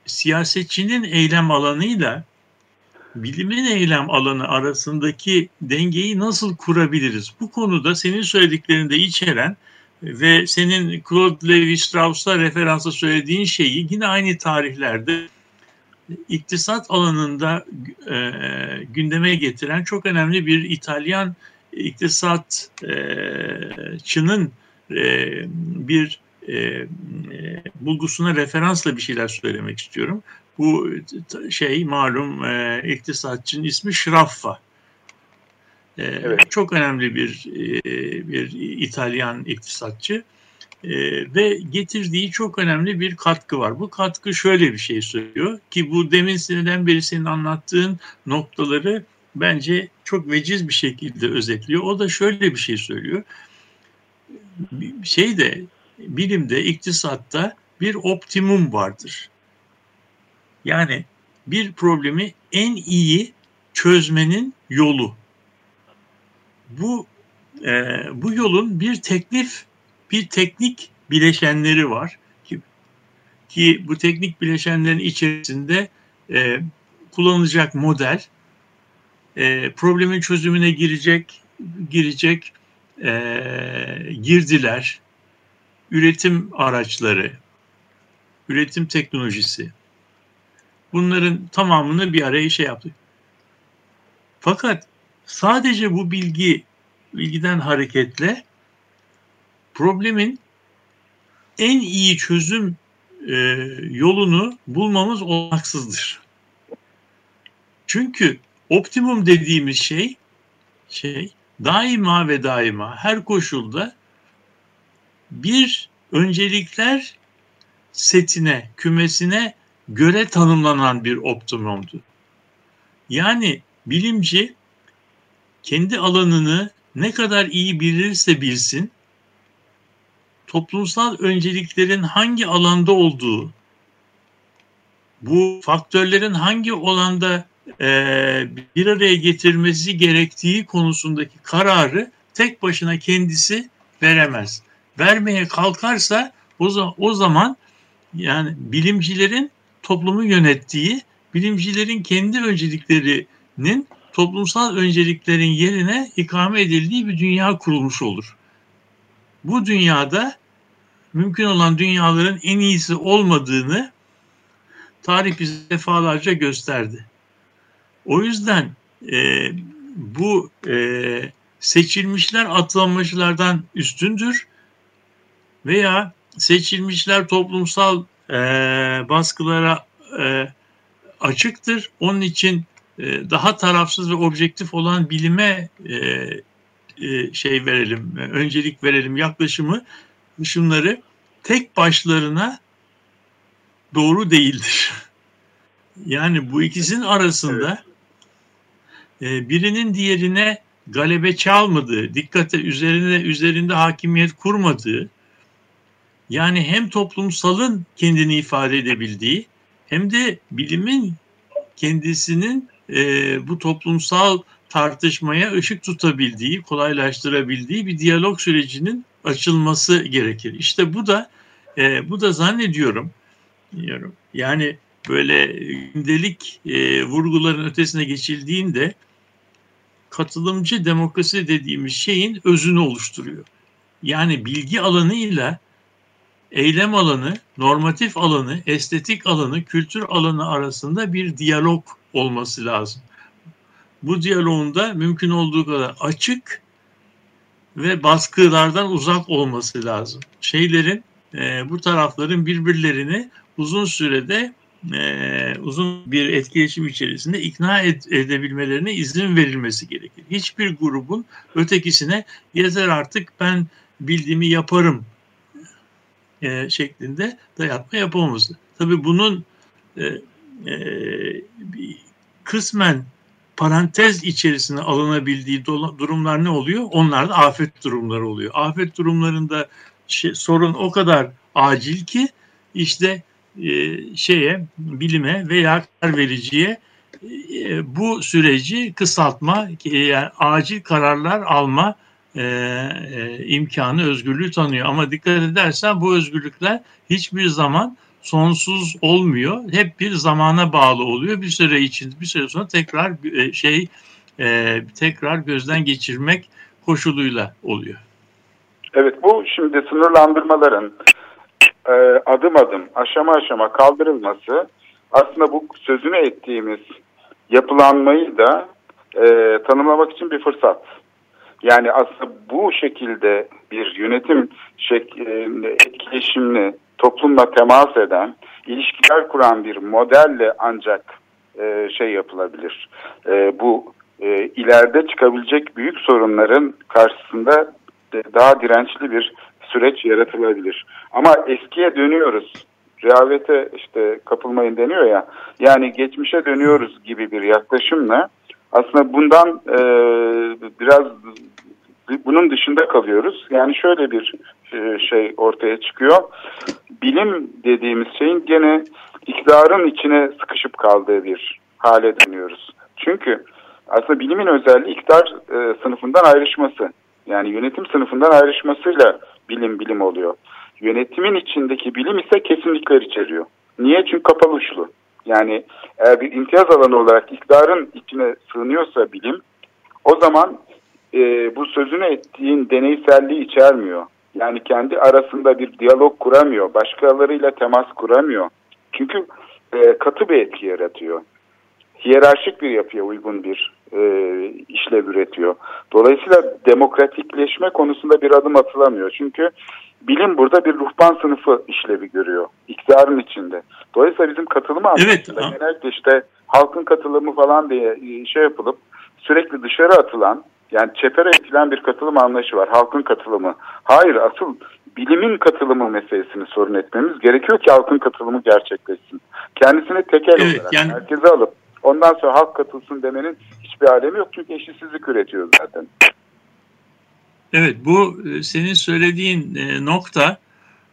Speaker 2: siyasetçinin eylem alanıyla bilimin eylem alanı arasındaki dengeyi nasıl kurabiliriz? Bu konuda senin söylediklerinde içeren ve senin Claude Levi-Strauss'a referansa söylediğin şeyi yine aynı tarihlerde iktisat alanında e, gündeme getiren çok önemli bir İtalyan iktisatçının e, bir e, e, bulgusuna referansla bir şeyler söylemek istiyorum. Bu şey malum e, iktisatçının ismi Şraffa. E, evet. Çok önemli bir e, bir İtalyan iktisatçı e, ve getirdiği çok önemli bir katkı var. Bu katkı şöyle bir şey söylüyor ki bu demin sinirden beri senin anlattığın noktaları bence çok veciz bir şekilde özetliyor. O da şöyle bir şey söylüyor. Şeyde bilimde, iktisatta bir optimum vardır. Yani bir problemi en iyi çözmenin yolu. Bu e, bu yolun bir teklif, bir teknik bileşenleri var ki, ki bu teknik bileşenlerin içerisinde e, kullanılacak model, e, problemin çözümüne girecek girecek e, girdiler, üretim araçları, üretim teknolojisi. Bunların tamamını bir araya şey yaptık. Fakat sadece bu bilgi bilgiden hareketle problemin en iyi çözüm e, yolunu bulmamız olmaksızdır. Çünkü optimum dediğimiz şey şey daima ve daima her koşulda bir öncelikler setine, kümesine göre tanımlanan bir optimumdu. Yani bilimci kendi alanını ne kadar iyi bilirse bilsin, toplumsal önceliklerin hangi alanda olduğu, bu faktörlerin hangi alanda e, bir araya getirmesi gerektiği konusundaki kararı tek başına kendisi veremez. Vermeye kalkarsa o, zaman, o zaman yani bilimcilerin toplumu yönettiği, bilimcilerin kendi önceliklerinin toplumsal önceliklerin yerine ikame edildiği bir dünya kurulmuş olur. Bu dünyada mümkün olan dünyaların en iyisi olmadığını tarih bize defalarca gösterdi. O yüzden e, bu e, seçilmişler atlanmacılardan üstündür veya seçilmişler toplumsal e, baskılara e, açıktır. Onun için e, daha tarafsız ve objektif olan bilime e, e, şey verelim, e, öncelik verelim yaklaşımı şunları tek başlarına doğru değildir. Yani bu ikisinin arasında e, birinin diğerine galebe çalmadığı, dikkate üzerine üzerinde hakimiyet kurmadığı, yani hem toplumsalın kendini ifade edebildiği hem de bilimin kendisinin e, bu toplumsal tartışmaya ışık tutabildiği, kolaylaştırabildiği bir diyalog sürecinin açılması gerekir. İşte bu da e, bu da zannediyorum diyorum. Yani böyle gündelik e, vurguların ötesine geçildiğinde katılımcı demokrasi dediğimiz şeyin özünü oluşturuyor. Yani bilgi alanıyla eylem alanı, normatif alanı, estetik alanı, kültür alanı arasında bir diyalog olması lazım. Bu diyaloğun da mümkün olduğu kadar açık ve baskılardan uzak olması lazım. Şeylerin, e, bu tarafların birbirlerini uzun sürede e, uzun bir etkileşim içerisinde ikna ed- edebilmelerine izin verilmesi gerekir. Hiçbir grubun ötekisine yeter artık ben bildiğimi yaparım e, şeklinde dayatma yapamaması. Tabii bunun e, e, kısmen parantez içerisine alınabildiği durumlar ne oluyor? Onlar da afet durumları oluyor. Afet durumlarında şey, sorun o kadar acil ki işte e, şeye bilime veya karar vericiye e, bu süreci kısaltma, e, yani acil kararlar alma e, e, imkanı, özgürlüğü tanıyor. Ama dikkat edersen bu özgürlükler hiçbir zaman sonsuz olmuyor. Hep bir zamana bağlı oluyor. Bir süre için, bir süre sonra tekrar e, şey e, tekrar gözden geçirmek koşuluyla oluyor.
Speaker 3: Evet bu şimdi sınırlandırmaların e, adım adım aşama aşama kaldırılması aslında bu sözünü ettiğimiz yapılanmayı da e, tanımlamak için bir fırsat. Yani aslında bu şekilde bir yönetim şek e, etkileşimli toplumla temas eden, ilişkiler kuran bir modelle ancak e, şey yapılabilir. E, bu e, ileride çıkabilecek büyük sorunların karşısında daha dirençli bir süreç yaratılabilir. Ama eskiye dönüyoruz. Rehavete işte kapılmayın deniyor ya. Yani geçmişe dönüyoruz gibi bir yaklaşımla aslında bundan e, biraz bunun dışında kalıyoruz. Yani şöyle bir e, şey ortaya çıkıyor. Bilim dediğimiz şeyin gene iktidarın içine sıkışıp kaldığı bir hale dönüyoruz. Çünkü aslında bilimin özelliği iktidar e, sınıfından ayrışması. Yani yönetim sınıfından ayrışmasıyla bilim bilim oluyor. Yönetimin içindeki bilim ise kesinlikler içeriyor. Niye? Çünkü kapalı uçlu. Yani eğer bir imtiyaz alanı olarak iktidarın içine sığınıyorsa bilim o zaman e, bu sözünü ettiğin deneyselliği içermiyor. Yani kendi arasında bir diyalog kuramıyor. Başkalarıyla temas kuramıyor. Çünkü e, katı bir etki yaratıyor. Hiyerarşik bir yapıya uygun bir e, işlev üretiyor. Dolayısıyla demokratikleşme konusunda bir adım atılamıyor. Çünkü bilim burada bir ruhban sınıfı işlevi görüyor. İktidarın içinde. Dolayısıyla bizim katılımı
Speaker 2: evet.
Speaker 3: genellikle işte halkın katılımı falan diye e, şey yapılıp sürekli dışarı atılan yani çepere itilen bir katılım anlayışı var. Halkın katılımı. Hayır asıl bilimin katılımı meselesini sorun etmemiz gerekiyor ki halkın katılımı gerçekleşsin. Kendisini tekel evet, olarak yani... merkeze alıp ondan sonra halk katılsın demenin hiçbir alemi yok. Çünkü eşitsizlik üretiyor zaten.
Speaker 2: Evet bu e, senin söylediğin e, nokta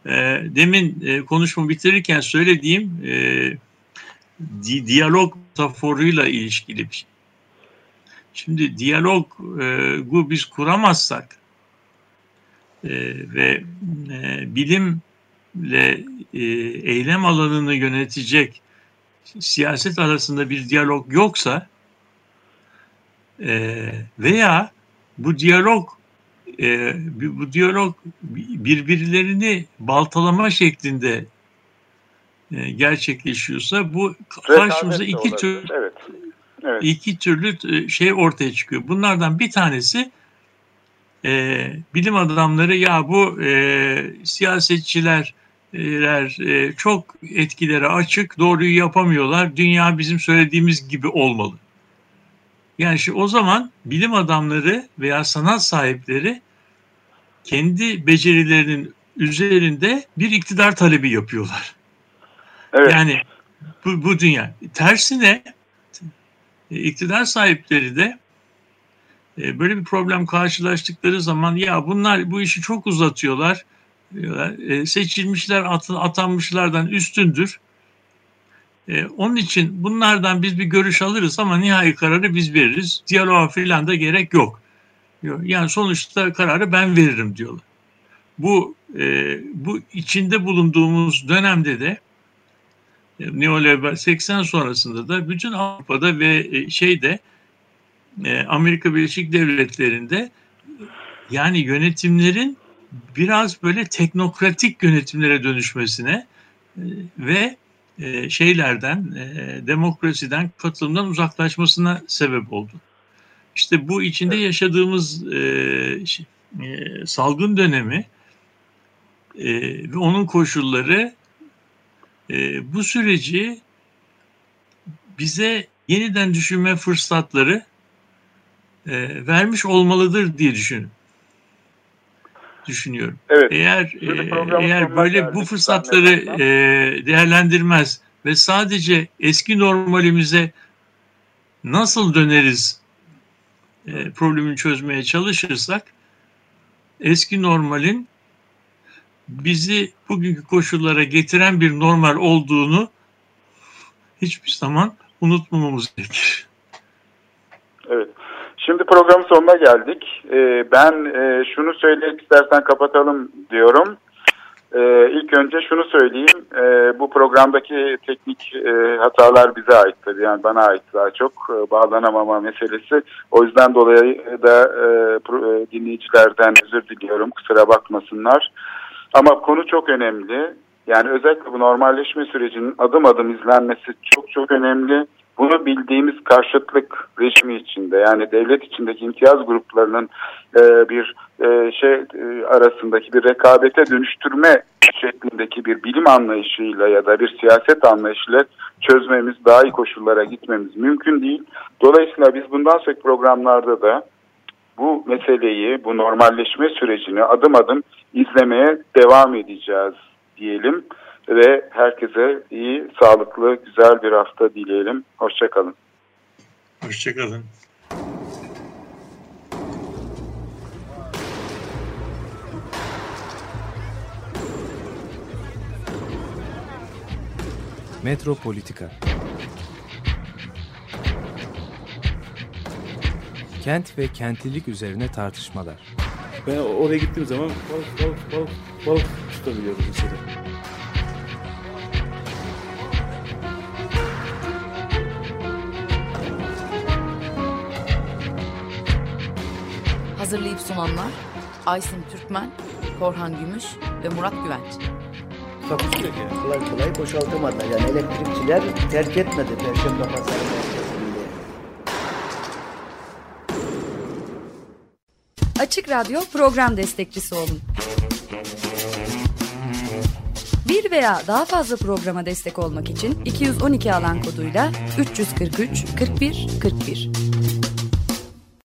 Speaker 2: e, demin konuşma bitirirken söylediğim diyalog metaforuyla ilişkili bir şey. Şimdi diyalogu biz kuramazsak ve bilim eylemle e, eylem alanını yönetecek siyaset arasında bir diyalog yoksa veya bu diyalog e, bu diyalog birbirlerini baltalama şeklinde e, gerçekleşiyorsa bu karşımıza iki tür evet. Evet. iki türlü e, şey ortaya çıkıyor. Bunlardan bir tanesi e, bilim adamları ya bu e, siyasetçiler e, çok etkilere açık, doğruyu yapamıyorlar. Dünya bizim söylediğimiz gibi olmalı. Yani şu, o zaman bilim adamları veya sanat sahipleri kendi becerilerinin üzerinde bir iktidar talebi yapıyorlar. Evet. Yani bu, bu dünya. Tersine iktidar sahipleri de e, böyle bir problem karşılaştıkları zaman ya bunlar bu işi çok uzatıyorlar. E, seçilmişler atanmışlardan üstündür. E, onun için bunlardan biz bir görüş alırız ama nihai kararı biz veririz. Diyaloğa falan da gerek yok. Yani sonuçta kararı ben veririm diyorlar. Bu bu içinde bulunduğumuz dönemde de neoliberal 80 sonrasında da bütün Avrupa'da ve şeyde e, Amerika Birleşik Devletleri'nde yani yönetimlerin biraz böyle teknokratik yönetimlere dönüşmesine e, ve e, şeylerden, demokrasiden, katılımdan uzaklaşmasına sebep oldu. İşte bu içinde yaşadığımız salgın dönemi ve onun koşulları bu süreci bize yeniden düşünme fırsatları e, vermiş olmalıdır diye düşün düşünüyorum. Evet. Eğer e, eğer böyle bu fırsatları e, değerlendirmez ve sadece eski normalimize nasıl döneriz e, problemini çözmeye çalışırsak eski normalin bizi bugünkü koşullara getiren bir normal olduğunu hiçbir zaman unutmamamız gerekir.
Speaker 3: Evet. Şimdi program sonuna geldik. Ee, ben e, şunu söyleyip istersen kapatalım diyorum. Ee, ilk önce şunu söyleyeyim. Ee, bu programdaki teknik e, hatalar bize ait tabii. Yani bana ait daha çok e, bağlanamama meselesi. O yüzden dolayı da e, dinleyicilerden özür diliyorum. Kusura bakmasınlar. Ama konu çok önemli. Yani özellikle bu normalleşme sürecinin adım adım izlenmesi çok çok önemli. Bunu bildiğimiz karşıtlık rejimi içinde yani devlet içindeki imtiyaz gruplarının e, bir e, şey e, arasındaki bir rekabete dönüştürme şeklindeki bir bilim anlayışıyla ya da bir siyaset anlayışıyla çözmemiz, daha iyi koşullara gitmemiz mümkün değil. Dolayısıyla biz bundan sonraki programlarda da bu meseleyi, bu normalleşme sürecini adım adım izlemeye devam edeceğiz diyelim ve herkese iyi, sağlıklı, güzel bir hafta dileyelim. Hoşçakalın.
Speaker 2: Hoşçakalın.
Speaker 4: Metropolitika Kent ve kentlilik üzerine tartışmalar.
Speaker 5: Ben oraya gittiğim zaman balık balık balık balık tutabiliyorum mesela.
Speaker 6: Hazırlayıp sunanlar Aysin Türkmen, Korhan Gümüş ve Murat Güvenç.
Speaker 1: Takusuyor ki. Kolay kolay boşaltamadı. Yani elektrikçiler terk etmedi Perşembe Pazarı merkezinde.
Speaker 7: Açık Radyo program destekçisi olun. Bir veya daha fazla programa destek olmak için 212 alan koduyla 343 41 41